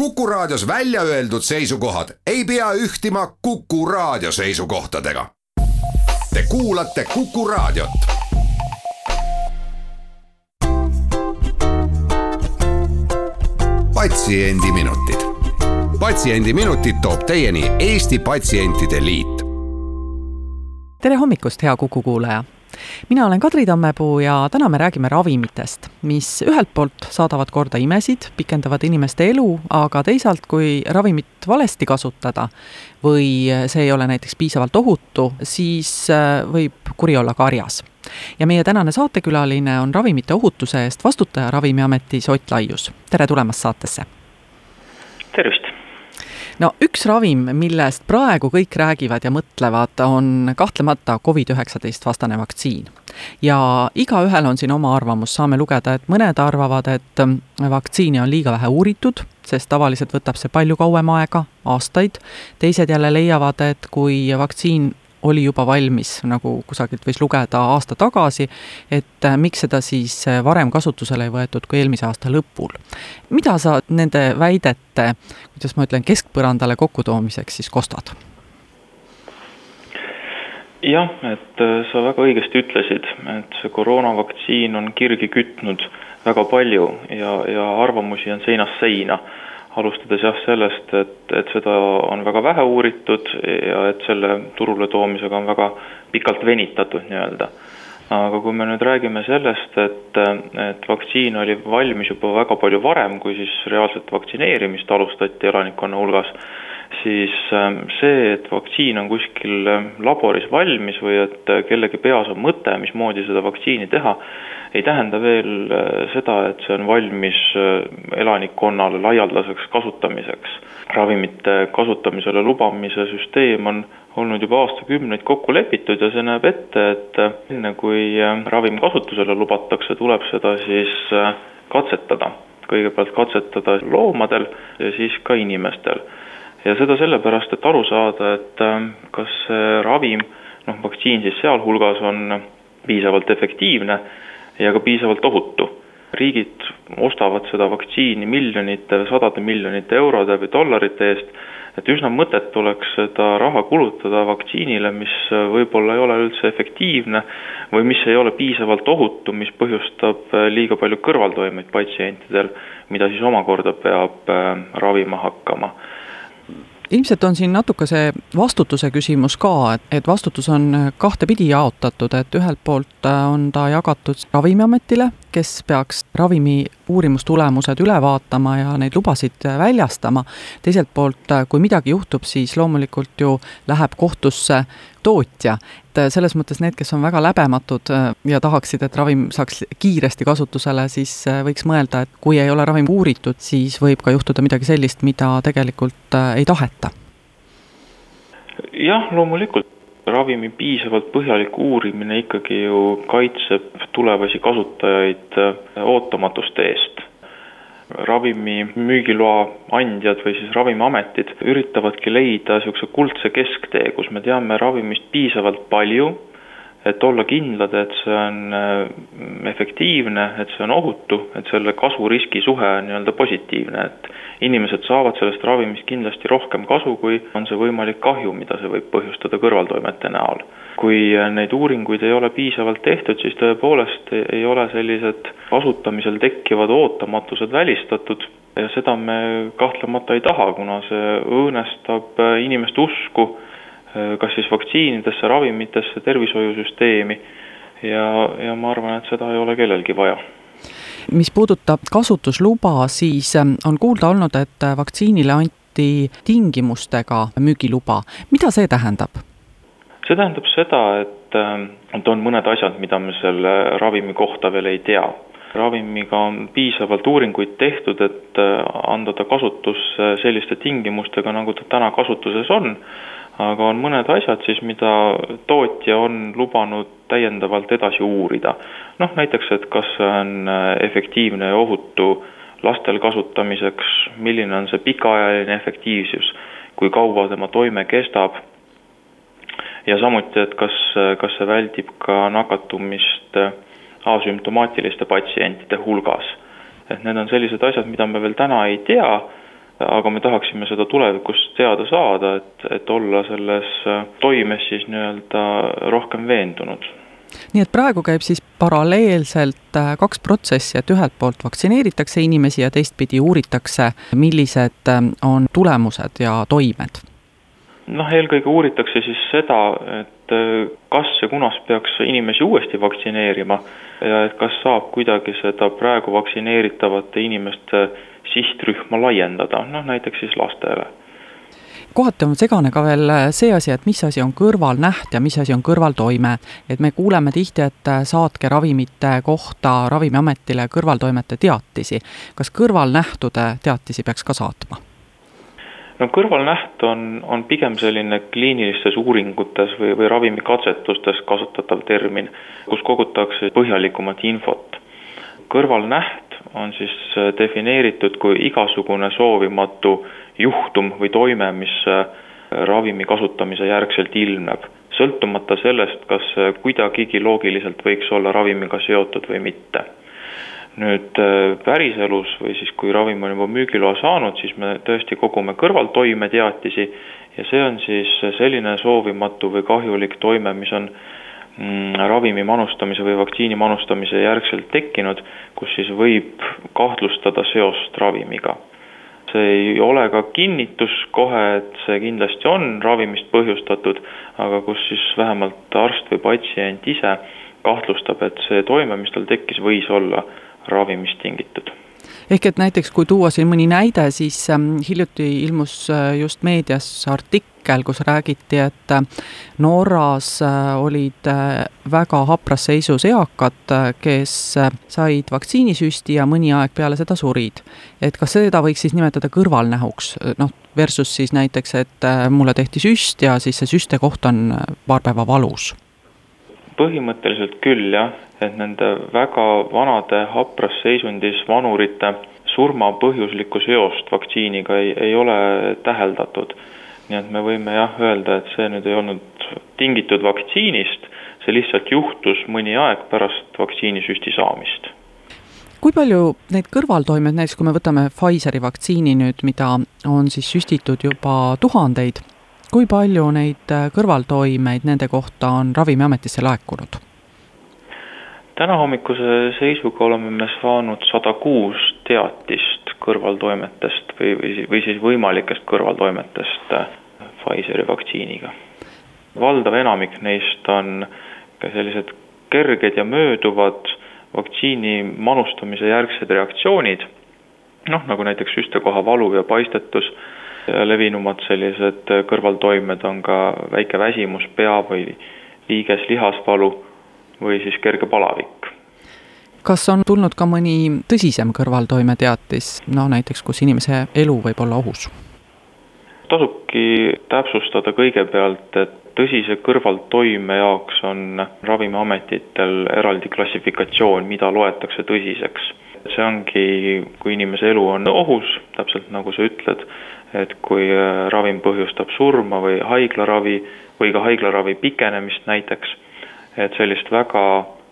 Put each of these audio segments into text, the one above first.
Kuku Raadios välja öeldud seisukohad ei pea ühtima Kuku Raadio seisukohtadega. Te kuulate Kuku Raadiot. patsiendiminutid, Patsiendiminutid toob teieni Eesti Patsientide Liit. tere hommikust, hea Kuku kuulaja mina olen Kadri Tammepuu ja täna me räägime ravimitest, mis ühelt poolt saadavad korda imesid, pikendavad inimeste elu, aga teisalt, kui ravimit valesti kasutada või see ei ole näiteks piisavalt ohutu, siis äh, võib kuri olla karjas. ja meie tänane saatekülaline on ravimite ohutuse eest vastutaja Ravimiametis Ott Laius, tere tulemast saatesse! tervist! No üks ravim, millest praegu kõik räägivad ja mõtlevad, on kahtlemata Covid-19 vastane vaktsiin. ja igaühel on siin oma arvamus, saame lugeda, et mõned arvavad, et vaktsiini on liiga vähe uuritud, sest tavaliselt võtab see palju kauem aega, aastaid, teised jälle leiavad, et kui vaktsiin oli juba valmis, nagu kusagilt võis lugeda aasta tagasi, et äh, miks seda siis äh, varem kasutusele ei võetud kui eelmise aasta lõpul. mida sa nende väidete, kuidas ma ütlen, keskpõrandale kokkutoomiseks siis kostad? jah, et äh, sa väga õigesti ütlesid, et see koroonavaktsiin on kirgi kütnud väga palju ja, ja arvamusi on seinast seina alustades jah sellest, et, et seda on väga vähe uuritud ja et selle turule toomisega on väga pikalt venitatud nii-öelda. aga kui me nüüd räägime sellest, et, et vaktsiin oli valmis juba väga palju varem, kui siis reaalset vaktsineerimist alustati elanikkonna hulgas, siis ähm, see, et vaktsiin on kuskil laboris valmis või et kellegi peas on mõte, mismoodi seda vaktsiini teha, ei tähenda veel äh, seda, et see on valmis äh, elanikkonnale laialdaseks kasutamiseks. ravimite kasutamisele lubamise süsteem on olnud juba aastakümneid kokku lepitud ja see näeb ette, et äh, enne kui ravim kasutusele lubatakse, tuleb seda siis katsetada. kõigepealt katsetada loomadel ja siis ka inimestel ja seda sellepärast, et aru saada, et kas see ravim, noh, vaktsiin siis sealhulgas on piisavalt efektiivne ja ka piisavalt ohutu. riigid ostavad seda vaktsiini miljonite, sadade miljonite eurode või dollarite eest, et üsna mõttetu oleks seda raha kulutada vaktsiinile, mis võib-olla ei ole üldse efektiivne või mis ei ole piisavalt ohutu, mis põhjustab liiga palju kõrvaltoimeid patsientidel, mida siis omakorda peab äh, ravima hakkama ilmselt on siin natuke see vastutuse küsimus ka, et, et vastutus on kahtepidi jaotatud, et ühelt poolt äh, on ta jagatud Ravimiametile, kes peaks ravimi uurimustulemused üle vaatama ja neid lubasid väljastama. teiselt poolt, äh, kui midagi juhtub, siis loomulikult ju läheb kohtusse tootja. et äh, selles mõttes need, kes on väga läbematud äh, ja tahaksid, et ravim saaks kiiresti kasutusele, siis võiks mõelda, et kui ei ole ravim uuritud, siis võib ka juhtuda midagi sellist, mida tegelikult ei taheta. jah, loomulikult ravimi piisavalt põhjalik uurimine ikkagi ju kaitseb tulevasi kasutajaid ootamatuste eest. Ravimi müügiloa andjad või siis Ravimiametid üritavadki leida niisuguse kuldse kesktee, kus me teame ravimist piisavalt palju, et olla kindlad, et see on äh, efektiivne, et see on ohutu, et selle kasu-riski suhe on nii-öelda positiivne, et inimesed saavad sellest ravimist kindlasti rohkem kasu, kui on see võimalik kahju, mida see võib põhjustada kõrvaltoimete näol. kui neid uuringuid ei ole piisavalt tehtud, siis tõepoolest ei ole sellised kasutamisel tekkivad ootamatused välistatud ja seda me kahtlemata ei taha, kuna see õõnestab inimeste usku kas siis vaktsiinidesse, ravimitesse, tervishoiusüsteemi ja, ja ma arvan, et seda ei ole kellelgi vaja mis puudutab kasutusluba, siis ähm, on kuulda olnud, et äh, vaktsiinile anti tingimustega müügiluba. mida see tähendab? see tähendab seda, et, ähm, et on mõned asjad, mida me selle ravimi kohta veel ei tea. ravimiga on piisavalt uuringuid tehtud, et äh, anda ta kasutusse selliste tingimustega, nagu ta täna kasutuses on aga on mõned asjad siis, mida tootja on lubanud täiendavalt edasi uurida. noh, näiteks, et kas see on äh, efektiivne ja ohutu lastel kasutamiseks, milline on see pikaajaline efektiivsus, kui kaua tema toime kestab, ja samuti, et kas, kas see väldib ka nakatumist äh, asümptomaatiliste patsientide hulgas. et need on sellised asjad, mida me veel täna ei tea aga me tahaksime seda tulevikus teada saada, et, et olla selles toimes siis nii-öelda rohkem veendunud nii et praegu käib siis paralleelselt äh, kaks protsessi, et ühelt poolt vaktsineeritakse inimesi ja teistpidi uuritakse, millised äh, on tulemused ja toimed? noh, eelkõige uuritakse siis seda, et äh, kas ja kunas peaks inimesi uuesti vaktsineerima ja et kas saab kuidagi seda praegu vaktsineeritavate inimeste sihtrühma laiendada, noh näiteks siis lastele kohati on segane ka veel äh, see asi, et mis asi on kõrvalnäht ja mis asi on kõrvaltoime. et me kuuleme tihti, et äh, saatke ravimite kohta Ravimiametile kõrvaltoimete teatisi. kas kõrvalnähtude teatisi peaks ka saatma? no kõrvalnäht on, on pigem selline kliinilistes uuringutes või, või ravimikatsetustes kasutatav termin, kus kogutakse põhjalikumat infot. kõrvalnäht on siis äh, defineeritud kui igasugune soovimatu juhtum või toime, mis äh, ravimi kasutamise järgselt ilmneb, sõltumata sellest, kas see kuidagigi loogiliselt võiks olla ravimiga seotud või mitte. nüüd äh, päriselus või siis, kui ravim on juba müügiloa saanud, siis me tõesti kogume kõrvaltoimeteatisi ja see on siis selline soovimatu või kahjulik toime, mis on ravimi manustamise või vaktsiini manustamise järgselt tekkinud, kus siis võib kahtlustada seost ravimiga. See ei ole ka kinnitus kohe, et see kindlasti on ravimist põhjustatud, aga kus siis vähemalt arst või patsient ise kahtlustab, et see toime, mis tal tekkis, võis olla ravimist tingitud ehk et näiteks, kui tuua siin mõni näide, siis ähm, hiljuti ilmus äh, just meedias artikkel, kus räägiti, et äh, Norras äh, olid väga hapras seisus eakad, kes said vaktsiinisüsti ja mõni aeg peale seda surid. et kas seda võiks siis nimetada kõrvalnähuks, noh, versus siis näiteks, et mulle tehti süst ja siis see süste koht on paar päeva valus? põhimõtteliselt küll jah, et nende väga vanade hapras seisundis vanurite surma põhjuslikku seost vaktsiiniga ei, ei ole täheldatud. nii et me võime jah öelda, et see nüüd ei olnud tingitud vaktsiinist, see lihtsalt juhtus mõni aeg pärast vaktsiinisüsti saamist kui palju neid kõrvaltoimeid, näiteks kui me võtame Pfizeri vaktsiini nüüd, mida on siis süstitud juba tuhandeid, kui palju neid kõrvaltoimeid nende kohta on Ravimiametisse laekunud? Tänahommikuse seisuga oleme me saanud sada kuus teatist kõrvaltoimetest või, või, või siis võimalikest kõrvaltoimetest Pfizeri vaktsiiniga. valdav enamik neist on ka sellised kerged ja mööduvad vaktsiini manustamise järgsed reaktsioonid, noh, nagu näiteks süstekoha valu ja paistetus, levinumad sellised kõrvaltoimed on ka väike väsimus, pea või liiges lihasvalu või siis kerge palavik. kas on tulnud ka mõni tõsisem kõrvaltoimeteatis, no näiteks, kus inimese elu võib olla ohus? tasubki täpsustada kõigepealt, et tõsise kõrvaltoime jaoks on Ravimiametitel eraldi klassifikatsioon, mida loetakse tõsiseks. see ongi, kui inimese elu on ohus, täpselt nagu sa ütled, et kui ravim põhjustab surma või haiglaravi või ka haiglaravi pikenemist näiteks et sellist väga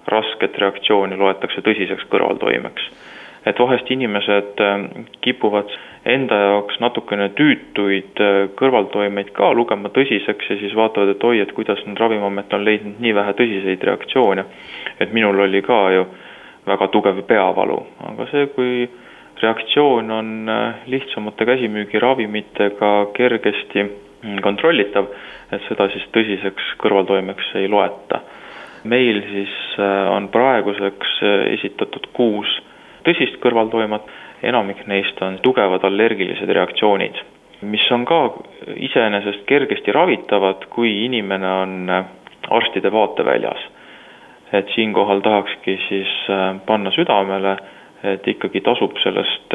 rasket reaktsiooni loetakse tõsiseks kõrvaltoimeks. et vahest inimesed ähm, kipuvad enda jaoks natukene tüütuid äh, kõrvaltoimeid ka lugema tõsiseks ja siis vaatavad, et oi, et kuidas nüüd Ravimiamet on leidnud nii vähe tõsiseid reaktsioone. et minul oli ka ju väga tugev peavalu, aga see, kui reaktsioon on äh, lihtsamate käsimüügiravimitega kergesti kontrollitav, et seda siis tõsiseks kõrvaltoimeks ei loeta meil siis äh, on praeguseks äh, esitatud kuus tõsist kõrvaltoimet, enamik neist on tugevad allergilised reaktsioonid, mis on ka iseenesest kergesti ravitavad, kui inimene on äh, arstide vaateväljas. et siinkohal tahakski siis panna südamele, et ikkagi tasub sellest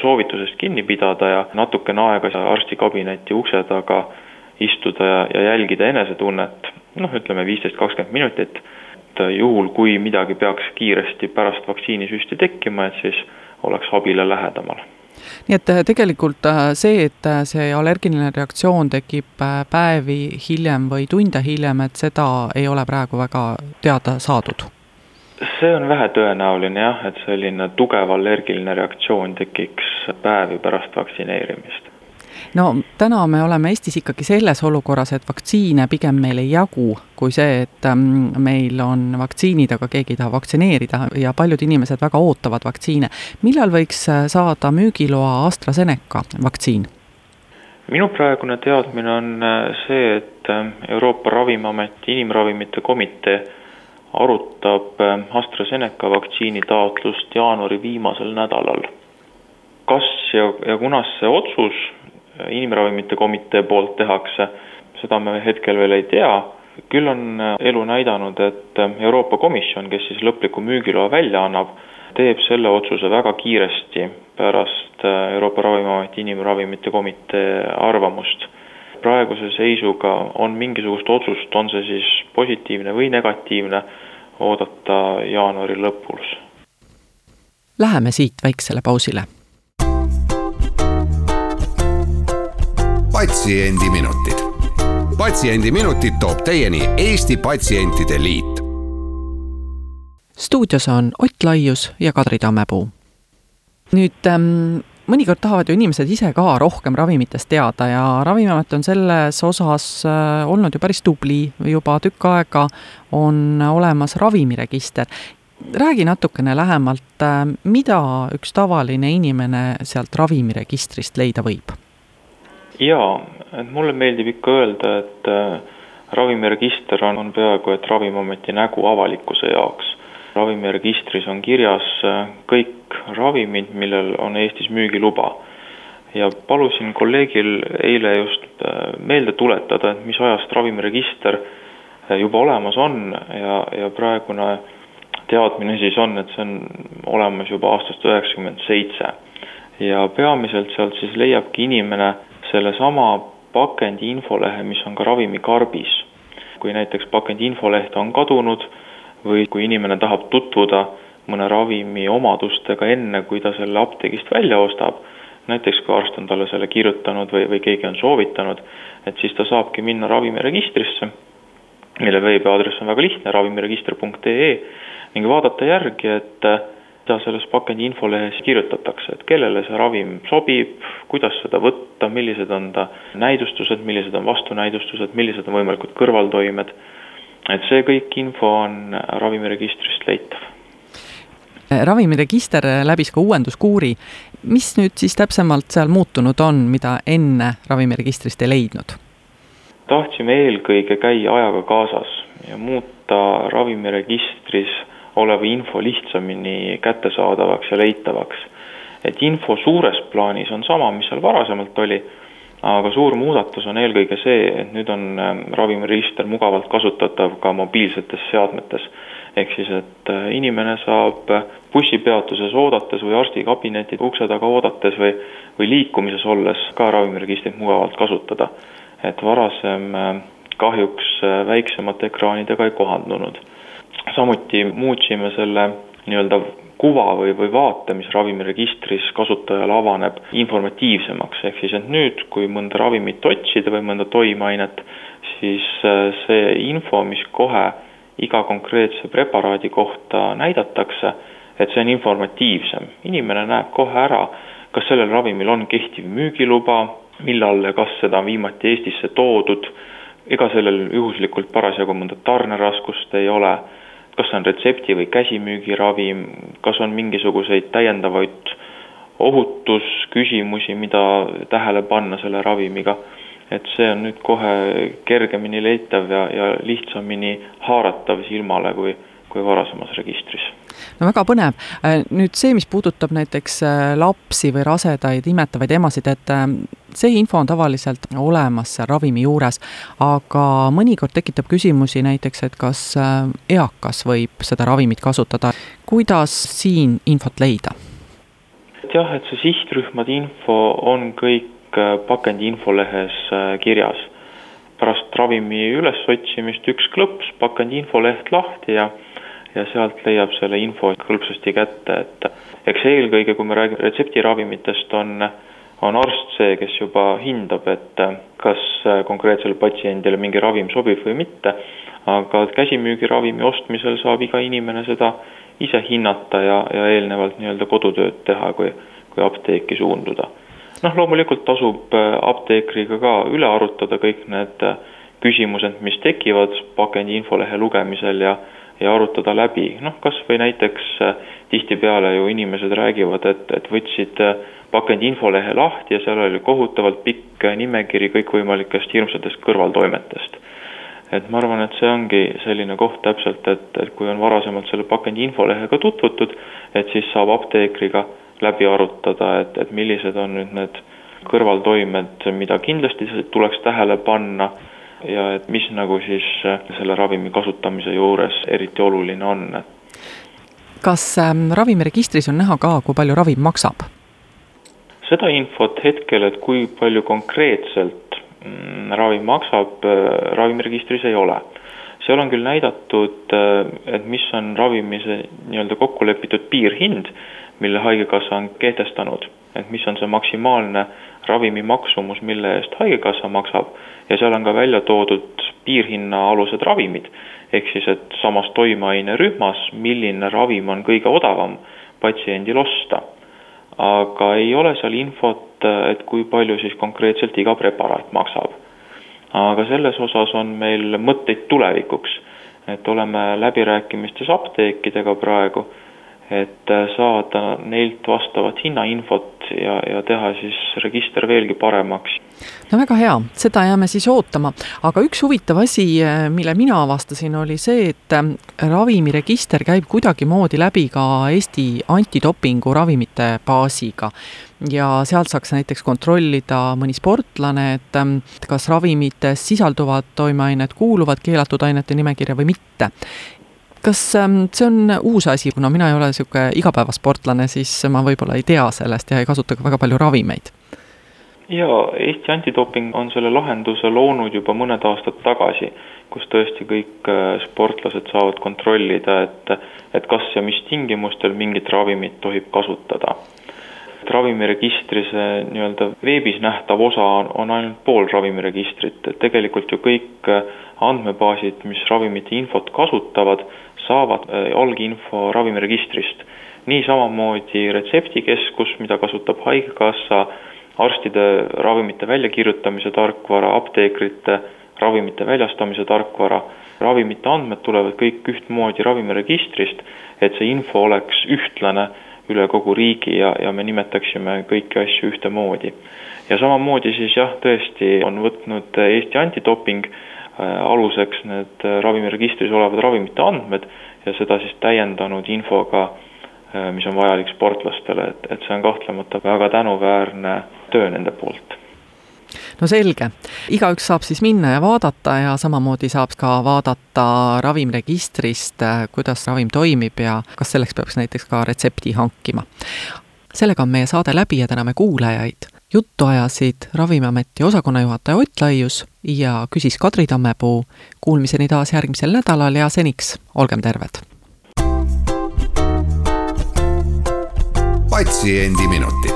soovitusest kinni pidada ja natukene aega arstikabineti ukse taga istuda ja, ja jälgida enesetunnet noh, ütleme viisteist, kakskümmend minutit, et juhul, kui midagi peaks kiiresti pärast vaktsiinisüsti tekkima, et siis oleks abile lähedamal nii et äh, tegelikult äh, see, et äh, see allergiline reaktsioon tekib päevi hiljem või tunde hiljem, et seda ei ole praegu väga teada saadud? see on vähetõenäoline jah, et selline tugev allergiline reaktsioon tekiks päevi pärast vaktsineerimist no täna me oleme Eestis ikkagi selles olukorras, et vaktsiine pigem meil ei jagu, kui see, et ähm, meil on vaktsiinid, aga keegi ei taha vaktsineerida ja paljud inimesed väga ootavad vaktsiine. millal võiks äh, saada müügiloa AstraZeneca vaktsiin? minu praegune teadmine on äh, see, et äh, Euroopa Ravimiameti inimravimite komitee arutab AstraZeneca vaktsiini taotlust jaanuari viimasel nädalal. kas ja, ja kunas see otsus inimravimite komitee poolt tehakse, seda me hetkel veel ei tea, küll on elu näidanud, et Euroopa Komisjon, kes siis lõpliku müügiloa välja annab, teeb selle otsuse väga kiiresti pärast Euroopa Ravimiameti inimravimite komitee arvamust. praeguse seisuga on mingisugust otsust, on see siis positiivne või negatiivne, oodata jaanuari lõpus. Läheme siit väiksele pausile patsiendiminutid. patsiendiminutid toob teieni Eesti Patsientide Liit. stuudios on Ott Laius ja Kadri Tammepuu. nüüd ähm, mõnikord tahavad ju inimesed ise ka rohkem ravimitest teada ja Ravimiamet on selles osas äh, olnud ju päris tubli, juba tükk aega on olemas ravimiregister räägi natukene lähemalt, äh, mida üks tavaline inimene sealt ravimiregistrist leida võib jaa, et mulle meeldib ikka öelda, et äh, ravimiregister on, on peaaegu et Ravimiameti nägu avalikkuse jaoks. ravimiregistris on kirjas äh, kõik ravimid, millel on Eestis müügiluba. ja palusin kolleegil eile just äh, meelde tuletada, et mis ajast ravimiregister juba olemas on ja, ja praegune teadmine siis on, et see on olemas juba aastast üheksakümmend seitse. ja peamiselt sealt siis leiabki inimene sellesama pakendi infolehe, mis on ka ravimikarbis. kui näiteks pakendi infoleht on kadunud või kui inimene tahab tutvuda mõne ravimi omadustega enne, kui ta selle apteegist välja ostab, näiteks kui arst on talle selle kirjutanud või, või keegi on soovitanud, et siis ta saabki minna ravimiregistrisse, mille veebiaadress on väga lihtne, ravimiregister.ee ning vaadata järgi, et mida selles pakendi infolehes kirjutatakse, et kellele see ravim sobib, kuidas seda võtta, millised on ta näidustused, millised on vastunäidustused, millised on võimalikud kõrvaltoimed. et see kõik info on ravimiregistrist leitav. ravimiregister läbis ka uuenduskuuri. mis nüüd siis täpsemalt seal muutunud on, mida enne ravimiregistrist ei leidnud? tahtsime eelkõige käia ajaga kaasas ja muuta ravimiregistris oleva info lihtsamini kättesaadavaks ja leitavaks. et info suures plaanis on sama, mis seal varasemalt oli, aga suur muudatus on eelkõige see, et nüüd on ähm, ravimiregister mugavalt kasutatav ka mobiilsetes seadmetes. ehk siis, et äh, inimene saab bussipeatuses oodates või arstikabineti ukse taga oodates või, või liikumises olles ka ravimiregistrit mugavalt kasutada. et varasem äh, kahjuks äh, väiksemate ekraanidega ei kohandunud samuti muutsime selle nii-öelda kuva või, või vaate, mis ravimiregistris kasutajale avaneb, informatiivsemaks, ehk siis et nüüd, kui mõnda ravimit otsida või mõnda toimeainet, siis äh, see info, mis kohe iga konkreetse preparaadi kohta näidatakse, et see on informatiivsem. inimene näeb kohe ära, kas sellel ravimil on kehtiv müügiluba, millal ja kas seda on viimati Eestisse toodud, ega sellel juhuslikult parasjagu mõnda tarneraskust ei ole kas see on retsepti- või käsimüügiravim, kas on mingisuguseid täiendavaid ohutusküsimusi, mida tähele panna selle ravimiga. et see on nüüd kohe kergemini leitav ja, ja lihtsamini haaratav silmale kui, kui varasemas registris no väga põnev. Äh, nüüd see, mis puudutab näiteks äh, lapsi või rasedaid, imetavaid emasid, et äh, see info on tavaliselt olemas seal ravimi juures, aga mõnikord tekitab küsimusi näiteks, et kas eakas võib seda ravimit kasutada. kuidas siin infot leida? jah, et see sihtrühmade info on kõik pakendi infolehes kirjas. pärast ravimi ülesotsimist üks klõps, pakendi infoleht lahti ja ja sealt leiab selle info hõlpsasti kätte, et eks eelkõige, kui me räägime retseptiravimitest, on, on arst see, kes juba hindab, et kas konkreetsele patsiendile mingi ravim sobib või mitte, aga käsimüügiravimi ostmisel saab iga inimene seda ise hinnata ja, ja eelnevalt nii-öelda kodutööd teha, kui, kui apteeki suunduda. noh, loomulikult tasub äh, apteekriga ka üle arutada kõik need äh, küsimused, mis tekivad pakendi infolehe lugemisel ja ja arutada läbi, noh kas või näiteks äh, tihtipeale ju inimesed räägivad, et, et võtsid pakendi infolehe lahti ja seal oli kohutavalt pikk nimekiri kõikvõimalikest hirmsatest kõrvaltoimetest. Et ma arvan, et see ongi selline koht täpselt, et, et kui on varasemalt selle pakendi infolehega tutvutud, et siis saab apteekriga läbi arutada, et, et millised on nüüd need kõrvaltoimed, mida kindlasti tuleks tähele panna ja et mis nagu siis selle ravimi kasutamise juures eriti oluline on. kas ähm, ravimiregistris on näha ka, kui palju ravim maksab? seda infot hetkel, et kui palju konkreetselt Mm, ravim maksab, äh, ravimiregistris ei ole. seal on küll näidatud, äh, et mis on ravimi see nii-öelda kokku lepitud piirhind, mille Haigekassa on kehtestanud, et mis on see maksimaalne ravimi maksumus, mille eest Haigekassa maksab ja seal on ka välja toodud piirhinna alused ravimid. ehk siis, et samas toimeainerühmas, milline ravim on kõige odavam patsiendil osta. aga ei ole seal infot et kui palju siis konkreetselt iga preparaat maksab. aga selles osas on meil mõtteid tulevikuks, et oleme läbirääkimistes apteekidega praegu, et saada neilt vastavat hinnainfot ja, ja teha siis register veelgi paremaks. no väga hea, seda jääme siis ootama, aga üks huvitav asi, mille mina avastasin, oli see, et ravimiregister käib kuidagimoodi läbi ka Eesti antidopingu ravimite baasiga. Ja sealt saaks näiteks kontrollida mõni sportlane, et ähm, kas ravimites sisalduvad toimeained kuuluvad keelatud ainete nimekirja või mitte kas ähm, see on uus asi, kuna mina ei ole niisugune igapäevasportlane, siis ma võib-olla ei tea sellest ja ei kasuta ka väga palju ravimeid? jaa, Eesti Antidoping on selle lahenduse loonud juba mõned aastad tagasi, kus tõesti kõik äh, sportlased saavad kontrollida, et et kas ja mis tingimustel mingit ravimit tohib kasutada et ravimiregistri see nii-öelda veebis nähtav osa on, on ainult pool ravimiregistrit, et tegelikult ju kõik äh, andmebaasid, mis ravimite infot kasutavad, saavad äh, alginfo ravimiregistrist. nii samamoodi retseptikeskus, mida kasutab Haigekassa, arstide ravimite väljakirjutamise tarkvara, apteekrite ravimite väljastamise tarkvara, ravimite andmed tulevad kõik ühtmoodi ravimiregistrist, et see info oleks ühtlane üle kogu riigi ja, ja me nimetaksime kõiki asju ühtemoodi. ja samamoodi siis jah, tõesti on võtnud Eesti antidoping äh, aluseks need äh, ravimiregistris olevad ravimite andmed ja seda siis täiendanud infoga, äh, mis on vajalik sportlastele, et, et see on kahtlemata väga tänuväärne töö nende poolt no selge, igaüks saab siis minna ja vaadata ja samamoodi saab ka vaadata ravimregistrist, äh, kuidas ravim toimib ja kas selleks peaks näiteks ka retsepti hankima. sellega on meie saade läbi ja täname kuulajaid. juttu ajasid Ravimiameti osakonnajuhataja Ott Laius ja küsis Kadri Tammepuu. Kuulmiseni taas järgmisel nädalal ja seniks olgem terved. patsiendiminutid